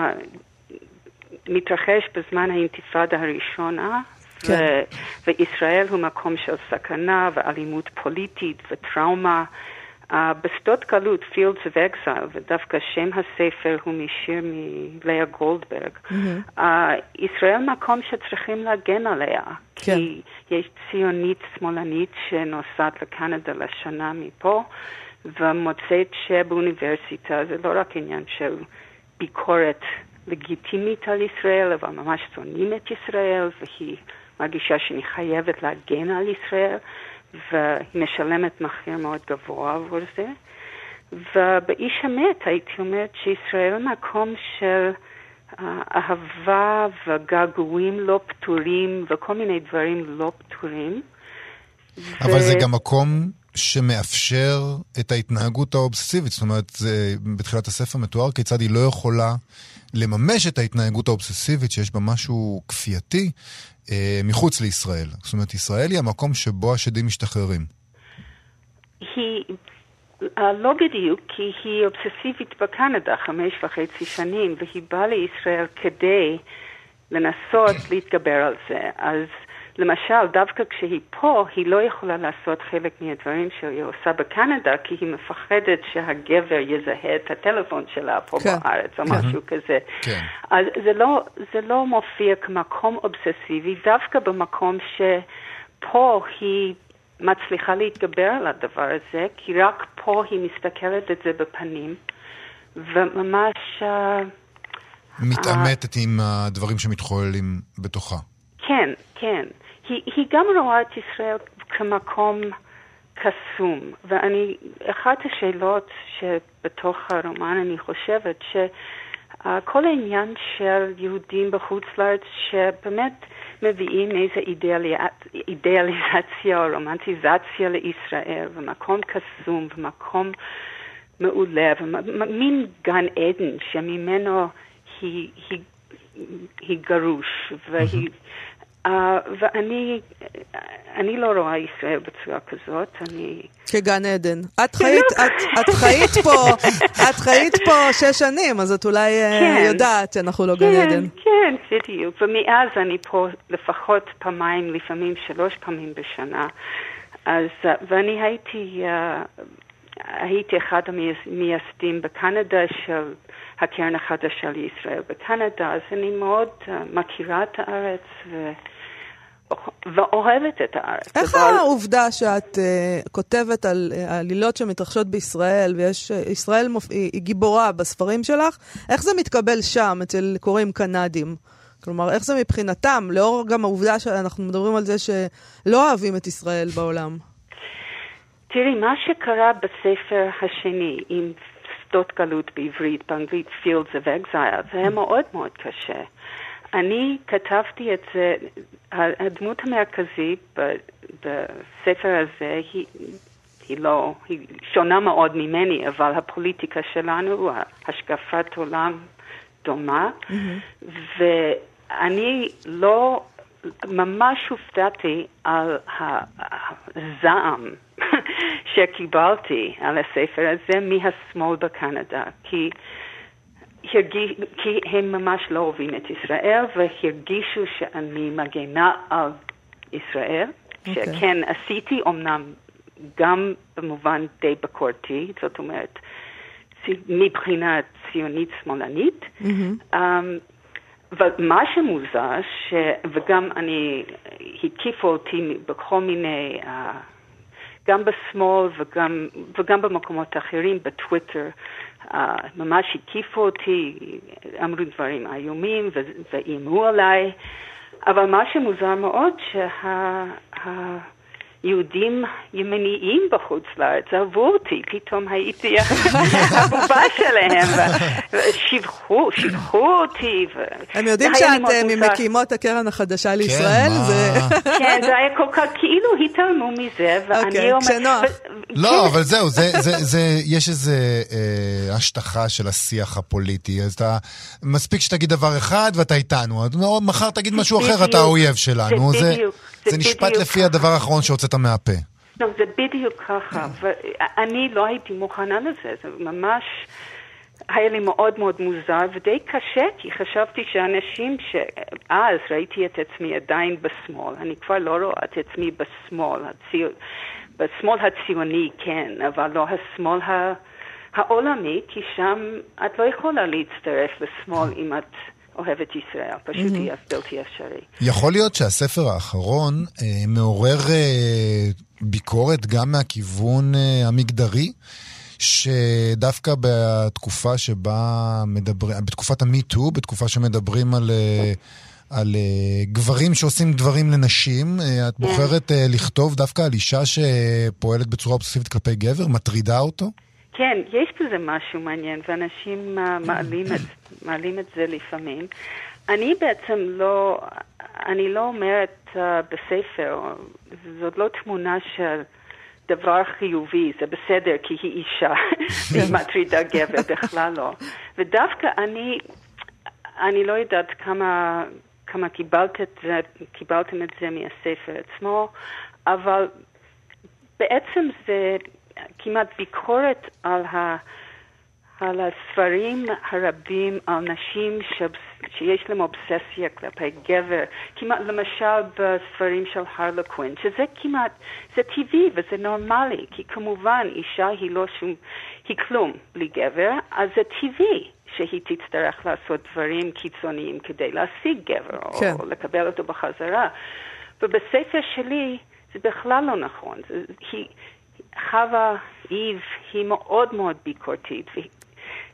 מתרחש בזמן האינתיפאדה הראשונה, כן. ו- וישראל הוא מקום של סכנה ואלימות פוליטית וטראומה. Uh, בשדות גלות, Fields of Exile, ודווקא שם הספר הוא משיר מלאה גולדברג, mm-hmm. uh, ישראל מקום שצריכים להגן עליה, כן. כי יש ציונית שמאלנית שנוסעת לקנדה לשנה מפה, ומוצאת שבאוניברסיטה זה לא רק עניין של ביקורת לגיטימית על ישראל, אבל ממש שונאים את ישראל, והיא מרגישה שהיא חייבת להגן על ישראל. והיא משלמת מחיר מאוד גבוה עבור זה. ובאיש המת הייתי אומרת שישראל מקום של uh, אהבה וגעגועים לא פתורים וכל מיני דברים לא פתורים. אבל זה גם מקום שמאפשר את ההתנהגות האובססיבית. זאת אומרת, זה, בתחילת הספר מתואר כיצד היא לא יכולה לממש את ההתנהגות האובססיבית שיש בה משהו כפייתי אה, מחוץ לישראל. זאת אומרת, ישראל היא המקום שבו השדים משתחררים. היא uh, לא בדיוק, כי היא אובססיבית בקנדה חמש וחצי שנים, והיא באה לישראל כדי לנסות להתגבר על זה. אז למשל, דווקא כשהיא פה, היא לא יכולה לעשות חלק מהדברים שהיא עושה בקנדה, כי היא מפחדת שהגבר יזהה את הטלפון שלה פה כן. בארץ, או כן. משהו כזה. כן. אז זה לא, זה לא מופיע כמקום אובססיבי, דווקא במקום שפה היא מצליחה להתגבר על הדבר הזה, כי רק פה היא מסתכלת את זה בפנים, וממש... אה, מתעמתת עם הדברים שמתחוללים בתוכה. כן, כן. היא, היא גם רואה את ישראל כמקום קסום, ואני, אחת השאלות שבתוך הרומן אני חושבת שכל העניין של יהודים בחוץ לארץ שבאמת מביאים איזו אידיאלי, אידיאליזציה או רומנטיזציה לישראל, ומקום קסום, ומקום מעולה, ומין גן עדן שממנו היא, היא, היא גרוש, והיא... Uh, ואני אני לא רואה ישראל בצורה כזאת, אני... כגן עדן. את חיית, את, את חיית פה, את חיית פה שש שנים, אז את אולי כן. uh, יודעת שאנחנו לא כן, גן עדן. כן, בדיוק. ומאז אני פה לפחות פעמיים, לפעמים שלוש פעמים בשנה. אז, uh, ואני הייתי, uh, הייתי אחד המייסדים בקנדה של הקרן החדשה לישראל בקנדה, אז אני מאוד uh, מכירה את הארץ ו... ואוהבת את הארץ. איך אבל... העובדה שאת uh, כותבת על uh, עלילות שמתרחשות בישראל, ויש, uh, ישראל מופ... היא, היא גיבורה בספרים שלך, איך זה מתקבל שם אצל קוראים קנדים? כלומר, איך זה מבחינתם, לאור גם העובדה שאנחנו מדברים על זה שלא אוהבים את ישראל בעולם? תראי, מה שקרה בספר השני עם שדות גלות בעברית, באנגלית Fields of Exile, זה היה מאוד מאוד קשה. אני כתבתי את זה, הדמות המרכזית בספר הזה היא, היא לא, היא שונה מאוד ממני, אבל הפוליטיקה שלנו, השקפת עולם דומה, mm-hmm. ואני לא, ממש הופתעתי על הזעם שקיבלתי על הספר הזה מהשמאל בקנדה, כי הרגיש, כי הם ממש לא אוהבים את ישראל והרגישו שאני מגנה על ישראל, okay. אוקיי. שכן עשיתי אמנם גם במובן די ביקורתי, זאת אומרת, מבחינה ציונית שמאלנית. Mm-hmm. Um, ומה שמוזר, ש... וגם אני, הקיפו אותי בכל מיני, uh, גם בשמאל וגם, וגם במקומות אחרים, בטוויטר, uh, ממש הקיפו אותי, אמרו דברים איומים ואיימו עליי, אבל מה שמוזר מאוד, שה... יהודים ימניים בחוץ לארץ אהבו אותי, פתאום הייתי הבובה שלהם, ושיבחו, שיבחו אותי. ו... הם יודעים שאת uh, ממקימות הקרן החדשה לישראל? מה? זה... כן, זה היה כל כך, כאילו התעלמו מזה, ואני אוקיי, אומרת... כשנוח. לא, אבל זהו, זה, זה, זה, יש איזו אה, השטחה של השיח הפוליטי. אז אתה, מספיק שתגיד דבר אחד ואתה איתנו. אז מחר תגיד משהו אחר, אתה. האויב שלנו. זה בדיוק, זה נשפט לפי. הדבר האחרון שהוצאת מהפה. לא, זה בדיוק ככה, ואני לא הייתי מוכנה לזה, זה ממש היה לי מאוד מאוד מוזר ודי קשה, כי חשבתי שאנשים שאז ראיתי את עצמי עדיין בשמאל, אני כבר לא רואה את עצמי בשמאל, הציו... בשמאל הציוני כן, אבל לא השמאל ה... העולמי, כי שם את לא יכולה להצטרף לשמאל אם את אוהבת ישראל, פשוט יהיה בלתי אפשרי. יכול להיות שהספר האחרון אה, מעורר אה, ביקורת גם מהכיוון אה, המגדרי, שדווקא בתקופה שבה מדברים, בתקופת המיטו, בתקופה שמדברים על... אה, על uh, גברים שעושים דברים לנשים, uh, את בוחרת uh, לכתוב דווקא על אישה שפועלת בצורה אובססיבית כלפי גבר? מטרידה אותו? כן, יש בזה משהו מעניין, ואנשים מעלים, את, מעלים את זה לפעמים. אני בעצם לא, אני לא אומרת uh, בספר, זאת לא תמונה של דבר חיובי, זה בסדר כי היא אישה, והיא מטרידה גבר, בכלל לא. ודווקא אני, אני לא יודעת כמה, כמה קיבלת את זה, קיבלתם את זה מהספר עצמו, אבל בעצם זה כמעט ביקורת על ה... על הספרים הרבים על נשים ש... שיש להם אובססיה כלפי גבר, כמעט למשל בספרים של הרלקווין, שזה כמעט, זה טבעי וזה נורמלי, כי כמובן אישה היא לא שום, היא כלום בלי גבר, אז זה טבעי שהיא תצטרך לעשות דברים קיצוניים כדי להשיג גבר, כן. או לקבל אותו בחזרה. ובספר שלי זה בכלל לא נכון. זה, היא, חווה איב היא מאוד מאוד ביקורתית,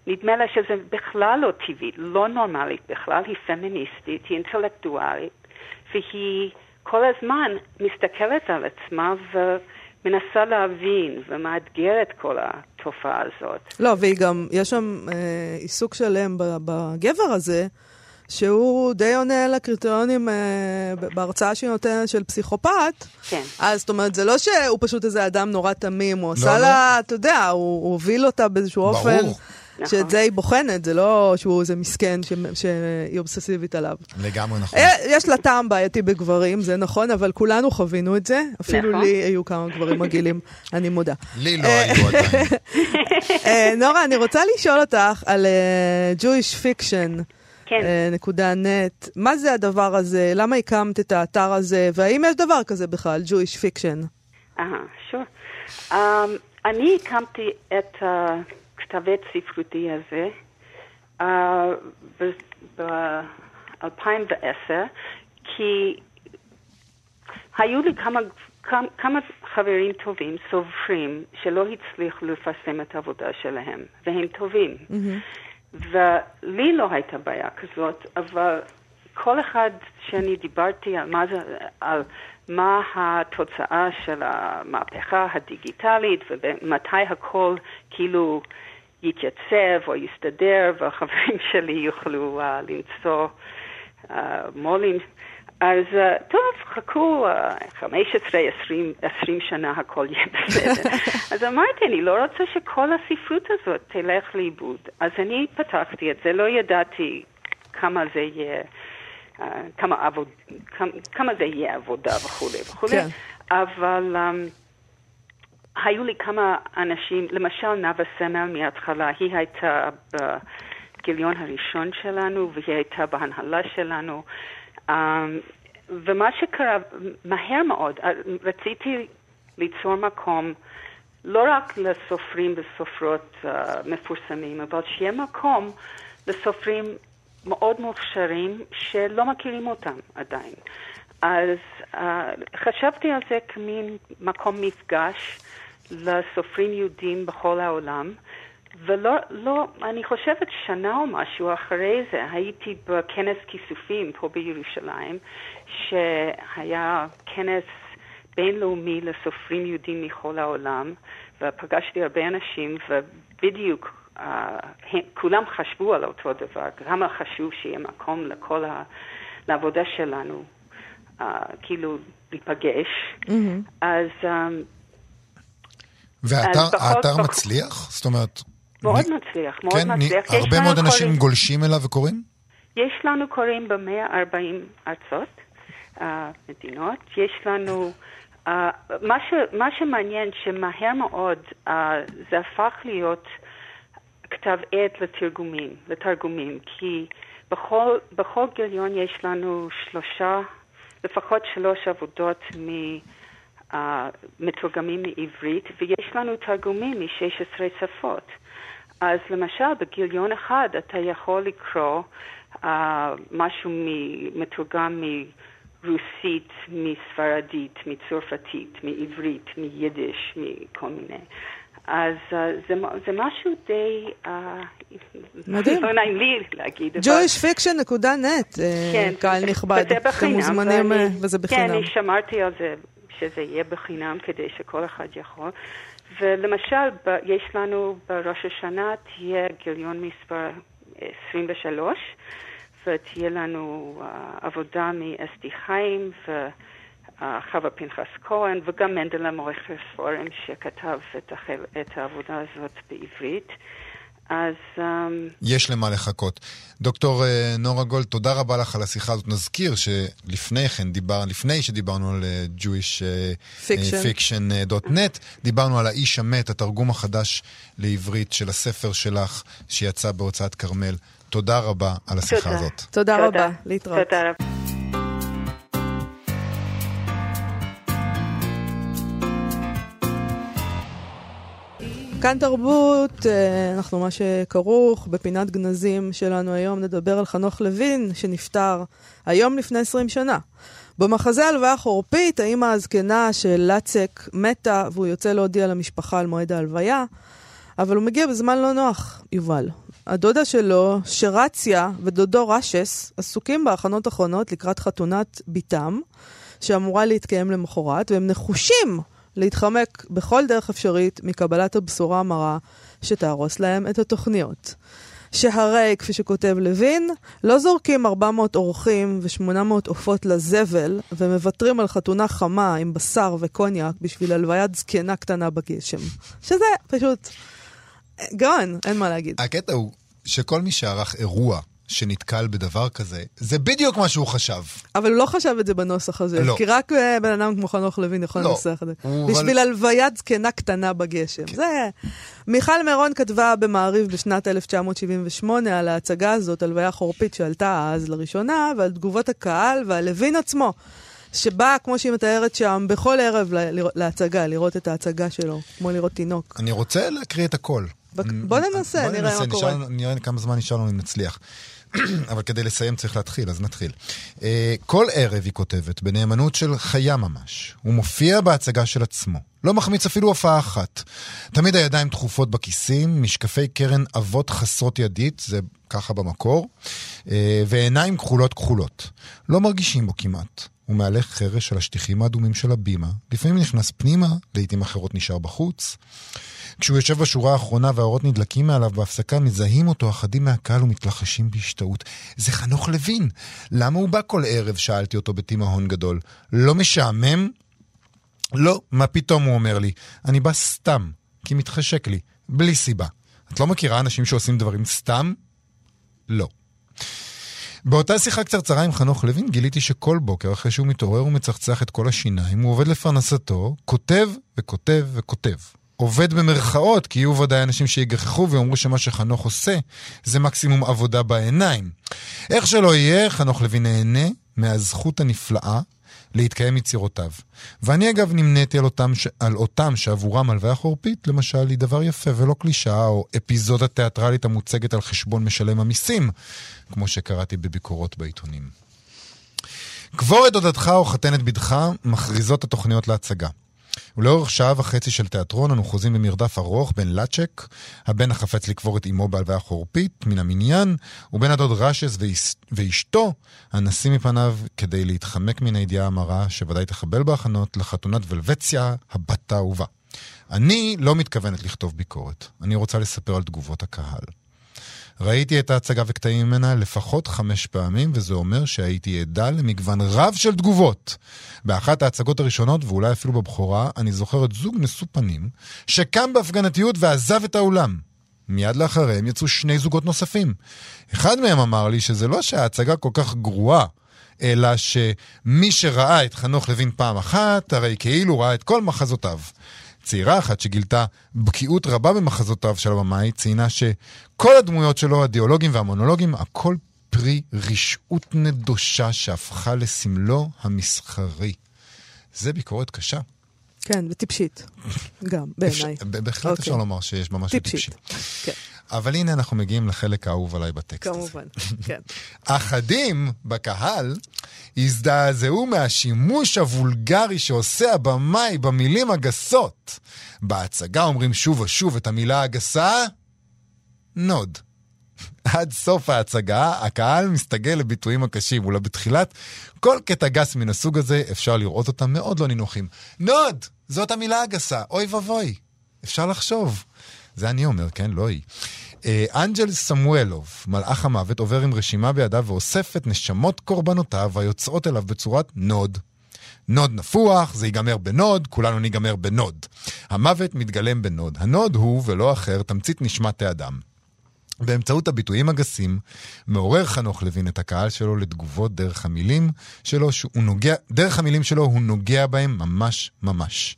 נדמה לה שזה בכלל לא טבעי, לא נורמלית בכלל, היא פמיניסטית, היא אינטלקטואלית, והיא כל הזמן מסתכלת על עצמה ומנסה להבין ומאתגרת כל התופעה הזאת. לא, והיא גם, יש שם אה, עיסוק שלם בגבר הזה. שהוא די עונה לקריטריונים אה, בהרצאה שהיא נותנת של פסיכופת. כן. אז זאת אומרת, זה לא שהוא פשוט איזה אדם נורא תמים, הוא לא, עשה לא. לה, אתה יודע, הוא, הוא הוביל אותה באיזשהו ברור. אופן. נכון. שאת זה היא בוחנת, זה לא שהוא איזה מסכן ש... שהיא אובססיבית עליו. לגמרי נכון. אה, יש לה טעם בעייתי בגברים, זה נכון, אבל כולנו חווינו את זה. אפילו נכון. לי היו כמה גברים מגעילים, אני מודה. לי לא היו עדיין. אה, נורה, אני רוצה לשאול אותך על uh, Jewish Fiction. כן. נקודה נט. מה זה הדבר הזה? למה הקמת את האתר הזה? והאם יש דבר כזה בכלל, Jewish Fiction? אהה, שור. Um, אני הקמתי את הכתבת ספרותי הזה uh, ב-2010, כי היו לי כמה, כמה חברים טובים, סופרים, שלא הצליחו לפרסם את העבודה שלהם, והם טובים. Mm-hmm. ולי לא הייתה בעיה כזאת, אבל כל אחד שאני דיברתי על מה, זה, על מה התוצאה של המהפכה הדיגיטלית ומתי הכל כאילו יתייצב או יסתדר והחברים שלי יוכלו uh, למצוא uh, מו"לים אז uh, טוב, חכו uh, 15, 20, 20 שנה הכל יהיה בסדר. אז אמרתי, אני לא רוצה שכל הספרות הזאת תלך לאיבוד. אז אני פתחתי את זה, לא ידעתי כמה זה יהיה, uh, כמה, עבוד, כמה, כמה זה יהיה עבודה וכולי וכולי, כן. אבל um, היו לי כמה אנשים, למשל נאוה סמל מההתחלה, היא הייתה בגיליון הראשון שלנו והיא הייתה בהנהלה שלנו. Um, ומה שקרה, מהר מאוד, אה, רציתי ליצור מקום לא רק לסופרים וסופרות uh, מפורסמים, אבל שיהיה מקום לסופרים מאוד מוכשרים שלא מכירים אותם עדיין. אז uh, חשבתי על זה כמין מקום מפגש לסופרים יהודים בכל העולם, ולא, לא, אני חושבת שנה או משהו אחרי זה הייתי בכנס כיסופים פה בירושלים, שהיה כנס בינלאומי לסופרים יהודים מכל העולם, ופגשתי הרבה אנשים, ובדיוק uh, הם, כולם חשבו על אותו דבר, כמה חשוב שיהיה מקום לכל ה... לעבודה שלנו, uh, כאילו להיפגש. Mm-hmm. אז... Um, והאתר מצליח? זאת אומרת... מאוד נ... מצליח, מאוד כן, מצליח. נ... הרבה מאוד אנשים קוראים... גולשים אליו וקוראים? יש לנו קוראים ב-140 ארצות, uh, מדינות. יש לנו... Uh, מה, ש, מה שמעניין שמהר מאוד uh, זה הפך להיות כתב עת לתרגומים, לתרגומים, כי בכל, בכל גיליון יש לנו שלושה, לפחות שלוש עבודות מ... uh, מתורגמים מעברית, ויש לנו תרגומים מ-16 שפות. אז למשל, בגיליון אחד אתה יכול לקרוא uh, משהו מתורגם מרוסית, מספרדית, מצרפתית, מעברית, מיידיש, מכל מיני. אז uh, זה, זה משהו די... Uh, מדהים. לא נעים לי להגיד. jewishfiction.net, כן, קהל נכבד. וזה בחינם. אתם מוזמנים, ואני, וזה בחינם. כן, אני שמרתי על זה, שזה יהיה בחינם, כדי שכל אחד יכול. ולמשל, ב- יש לנו בראש השנה תהיה גיליון מספר 23, ותהיה לנו uh, עבודה מאסתי חיים וחווה פנחס כהן, וגם מנדלה מורך ספורם שכתב את, החל, את העבודה הזאת בעברית. אז... Um... יש למה לחכות. דוקטור אה, נורה גולד, תודה רבה לך על השיחה הזאת. נזכיר שלפני כן, דיבר, לפני שדיברנו על אה, Jewish Fiction.net, דיברנו על האיש המת, התרגום החדש לעברית של הספר שלך, שיצא בהוצאת כרמל. תודה רבה על השיחה תודה. הזאת. תודה רבה, להתראות. תודה רבה. כאן תרבות, אה, אנחנו מה שכרוך, בפינת גנזים שלנו היום נדבר על חנוך לוין, שנפטר היום לפני 20 שנה. במחזה הלוויה חורפית, האימא הזקנה של לצק מתה, והוא יוצא להודיע למשפחה על מועד ההלוויה, אבל הוא מגיע בזמן לא נוח, יובל. הדודה שלו, שרציה, ודודו רשס, עסוקים בהכנות אחרונות לקראת חתונת בתם, שאמורה להתקיים למחרת, והם נחושים להתחמק בכל דרך אפשרית מקבלת הבשורה המרה שתהרוס להם את התוכניות. שהרי, כפי שכותב לוין, לא זורקים 400 אורחים ו-800 עופות לזבל ומוותרים על חתונה חמה עם בשר וקוניאק בשביל הלוויית זקנה קטנה בגשם. שזה פשוט גאון, אין מה להגיד. הקטע הוא שכל מי שערך אירוע שנתקל בדבר כזה, זה בדיוק מה שהוא חשב. אבל הוא לא חשב את זה בנוסח הזה, לא. כי רק אה, בן אדם כמו חנוך לוין יכול לא. לנסח את זה. בשביל אבל- הלוויית זקנה קטנה בגשם. זה... מיכל מירון כתבה במעריב בשנת 1978 על ההצגה הזאת, הלוויה חורפית שעלתה אז לראשונה, ועל תגובות הקהל ועל לוין עצמו. שבא, כמו שהיא מתארת שם, בכל ערב להצגה, לראות את ההצגה שלו, כמו לראות תינוק. אני רוצה להקריא את הכל. בוא ננסה, בוא נראה מה קורה. נשאר- נראה כמה זמן נשאר לנו אם נצליח. אבל כדי לסיים צריך להתחיל, אז נתחיל. אה, כל ערב, היא כותבת, בנאמנות של חיה ממש, הוא מופיע בהצגה של עצמו. לא מחמיץ אפילו הופעה אחת. תמיד הידיים דחופות בכיסים, משקפי קרן אבות חסרות ידית, זה ככה במקור, אה, ועיניים כחולות כחולות. לא מרגישים בו כמעט. הוא מהלך חרש על השטיחים האדומים של הבימה, לפעמים נכנס פנימה, לעיתים אחרות נשאר בחוץ. כשהוא יושב בשורה האחרונה והאורות נדלקים מעליו בהפסקה, מזהים אותו אחדים מהקהל ומתלחשים בהשתאות. זה חנוך לוין. למה הוא בא כל ערב? שאלתי אותו בתימהון גדול. לא משעמם? לא, מה פתאום, הוא אומר לי. אני בא סתם, כי מתחשק לי, בלי סיבה. את לא מכירה אנשים שעושים דברים סתם? לא. באותה שיחה קצרצרה עם חנוך לוין גיליתי שכל בוקר אחרי שהוא מתעורר ומצחצח את כל השיניים, הוא עובד לפרנסתו, כותב וכותב וכותב. עובד במרכאות, כי יהיו ודאי אנשים שיגחכו ויאמרו שמה שחנוך עושה זה מקסימום עבודה בעיניים. איך שלא יהיה, חנוך לוין נהנה מהזכות הנפלאה להתקיים יצירותיו. ואני אגב נמניתי על ש... על אותם שעבורם הלוויה חורפית, למשל, היא דבר יפה ולא קלישאה, או אפיזודה תיאטרלית המוצגת על חשבון משלם המיסים, כמו שקראתי בביקורות בעיתונים. קבור את דודתך או חתן את בדך מכריזות התוכניות להצגה. ולאורך שעה וחצי של תיאטרון אנו חוזים במרדף ארוך בין לצ'ק, הבן החפץ לקבור את אמו בהלוויה חורפית, מן המניין, ובין הדוד ואיש, ואשתו, הנסים מפניו כדי להתחמק מן הידיעה המרה, שוודאי תחבל בהכנות לחתונת ולבציה, הבת האהובה. אני לא מתכוונת לכתוב ביקורת, אני רוצה לספר על תגובות הקהל. ראיתי את ההצגה וקטעים ממנה לפחות חמש פעמים, וזה אומר שהייתי עדה למגוון רב של תגובות. באחת ההצגות הראשונות, ואולי אפילו בבכורה, אני זוכר את זוג נשוא פנים, שקם בהפגנתיות ועזב את האולם. מיד לאחריהם יצאו שני זוגות נוספים. אחד מהם אמר לי שזה לא שההצגה כל כך גרועה, אלא שמי שראה את חנוך לוין פעם אחת, הרי כאילו ראה את כל מחזותיו. צעירה אחת שגילתה בקיאות רבה במחזותיו של הבמאי, ציינה שכל הדמויות שלו, הדיאלוגים והמונולוגים, הכל פרי רשעות נדושה שהפכה לסמלו המסחרי. זה ביקורת קשה. כן, וטיפשית. גם, בעיניי. בהחלט אוקיי. אפשר לומר שיש ממש טיפשית. כן, אבל הנה אנחנו מגיעים לחלק האהוב עליי בטקסט הזה. כמובן. כן. אחדים בקהל הזדעזעו מהשימוש הוולגרי שעושה הבמאי במילים הגסות. בהצגה אומרים שוב ושוב את המילה הגסה, נוד. עד סוף ההצגה, הקהל מסתגל לביטויים הקשים, אולם בתחילת כל קטע גס מן הסוג הזה אפשר לראות אותם מאוד לא נינוחים. נוד! זאת המילה הגסה, אוי ואבוי. אפשר לחשוב. זה אני אומר, כן? לא היא. אה, אנג'ל סמואלוב, מלאך המוות, עובר עם רשימה בידיו ואוסף את נשמות קורבנותיו היוצאות אליו בצורת נוד. נוד נפוח, זה ייגמר בנוד, כולנו ניגמר בנוד. המוות מתגלם בנוד. הנוד הוא, ולא אחר, תמצית נשמת האדם. באמצעות הביטויים הגסים, מעורר חנוך לוין את הקהל שלו לתגובות דרך המילים שלו, שהוא נוגע, דרך המילים שלו הוא נוגע בהם ממש ממש.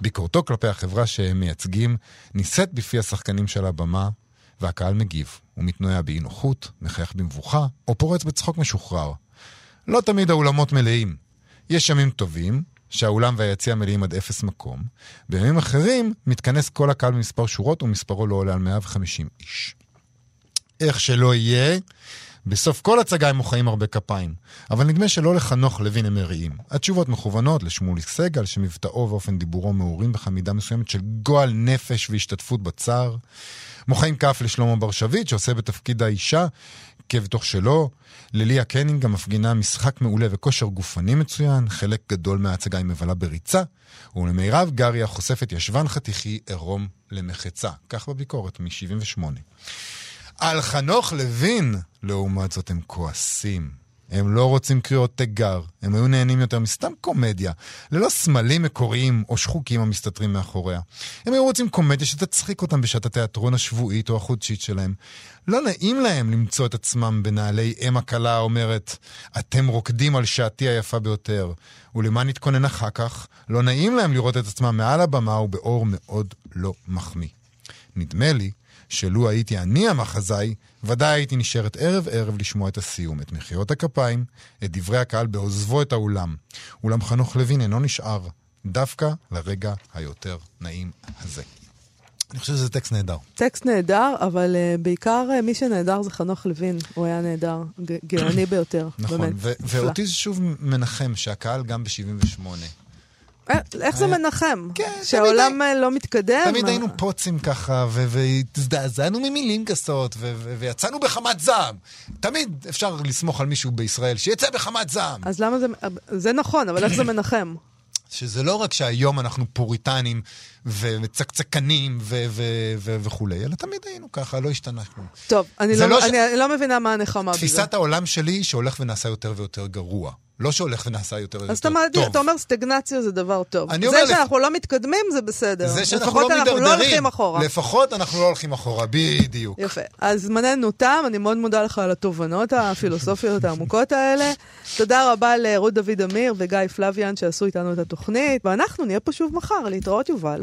ביקורתו כלפי החברה שהם מייצגים נישאת בפי השחקנים של הבמה, והקהל מגיב. הוא מתנועע באי נוחות, מחייך במבוכה, או פורץ בצחוק משוחרר. לא תמיד האולמות מלאים. יש ימים טובים, שהאולם והיציע מלאים עד אפס מקום. בימים אחרים מתכנס כל הקהל במספר שורות ומספרו לא עולה על 150 איש. איך שלא יהיה, בסוף כל הצגה הם מוחאים הרבה כפיים. אבל נדמה שלא לחנוך לוין הם מריעים. התשובות מכוונות לשמוליק סגל, שמבטאו ואופן דיבורו מעורים בך מידה מסוימת של גועל נפש והשתתפות בצער. מוחאים כף לשלמה בר שביט, שעושה בתפקיד האישה כבתוך שלו. לליה קנינג המפגינה משחק מעולה וכושר גופני מצוין, חלק גדול מההצגה היא מבלה בריצה, ולמירב גרי החושפת ישבן חתיכי עירום למחצה. כך בביקורת מ-78. על חנוך לוין, לעומת זאת, הם כועסים. הם לא רוצים קריאות תיגר, הם היו נהנים יותר מסתם קומדיה, ללא סמלים מקוריים או שחוקים המסתתרים מאחוריה. הם היו רוצים קומדיה שתצחיק אותם בשעת התיאטרון השבועית או החודשית שלהם. לא נעים להם למצוא את עצמם בנעלי אם הכלה האומרת, אתם רוקדים על שעתי היפה ביותר, ולמה נתכונן אחר כך? לא נעים להם לראות את עצמם מעל הבמה ובאור מאוד לא מחמיא. נדמה לי שלו הייתי אני המחזאי, ודאי הייתי נשארת ערב-ערב לשמוע את הסיום, את מחיאות הכפיים, את דברי הקהל בעוזבו את האולם. אולם חנוך לוין אינו נשאר, דווקא לרגע היותר נעים הזה. אני חושב שזה טקסט נהדר. טקסט נהדר, אבל uh, בעיקר uh, מי שנהדר זה חנוך לוין, הוא היה נהדר, גאוני ביותר, נכון, באמת. ו- ואותי זה שוב מנחם שהקהל גם ב-78 אה, איך זה מנחם? כן, שהעולם הי... לא מתקדם? תמיד היינו פוצים ככה, והזדעזענו ממילים גסות, ויצאנו בחמת זעם. תמיד אפשר לסמוך על מישהו בישראל שיצא בחמת זעם. אז למה זה... זה נכון, אבל איך זה מנחם? שזה לא רק שהיום אנחנו פוריטנים וצקצקנים וכולי, אלא תמיד היינו ככה, לא השתנה כלום. טוב, אני לא, לא, ש... אני לא מבינה מה הנחמה בזה. תפיסת העולם שלי שהולך ונעשה יותר ויותר גרוע. לא שהולך ונעשה יותר ויותר טוב. אז אתה אומר סטגנציה זה דבר טוב. זה שאנחנו לפ... לא מתקדמים זה בסדר. זה שאנחנו לא מידרדרים. לפחות אנחנו לא הולכים אחורה. לפחות אנחנו לא הולכים אחורה, בדיוק. יפה. אז זמננו תם, אני מאוד מודה לך על התובנות הפילוסופיות העמוקות האלה. תודה רבה לרות דוד אמיר וגיא פלוויאן שעשו איתנו את התוכנית, ואנחנו נהיה פה שוב מחר. להתראות, יובל.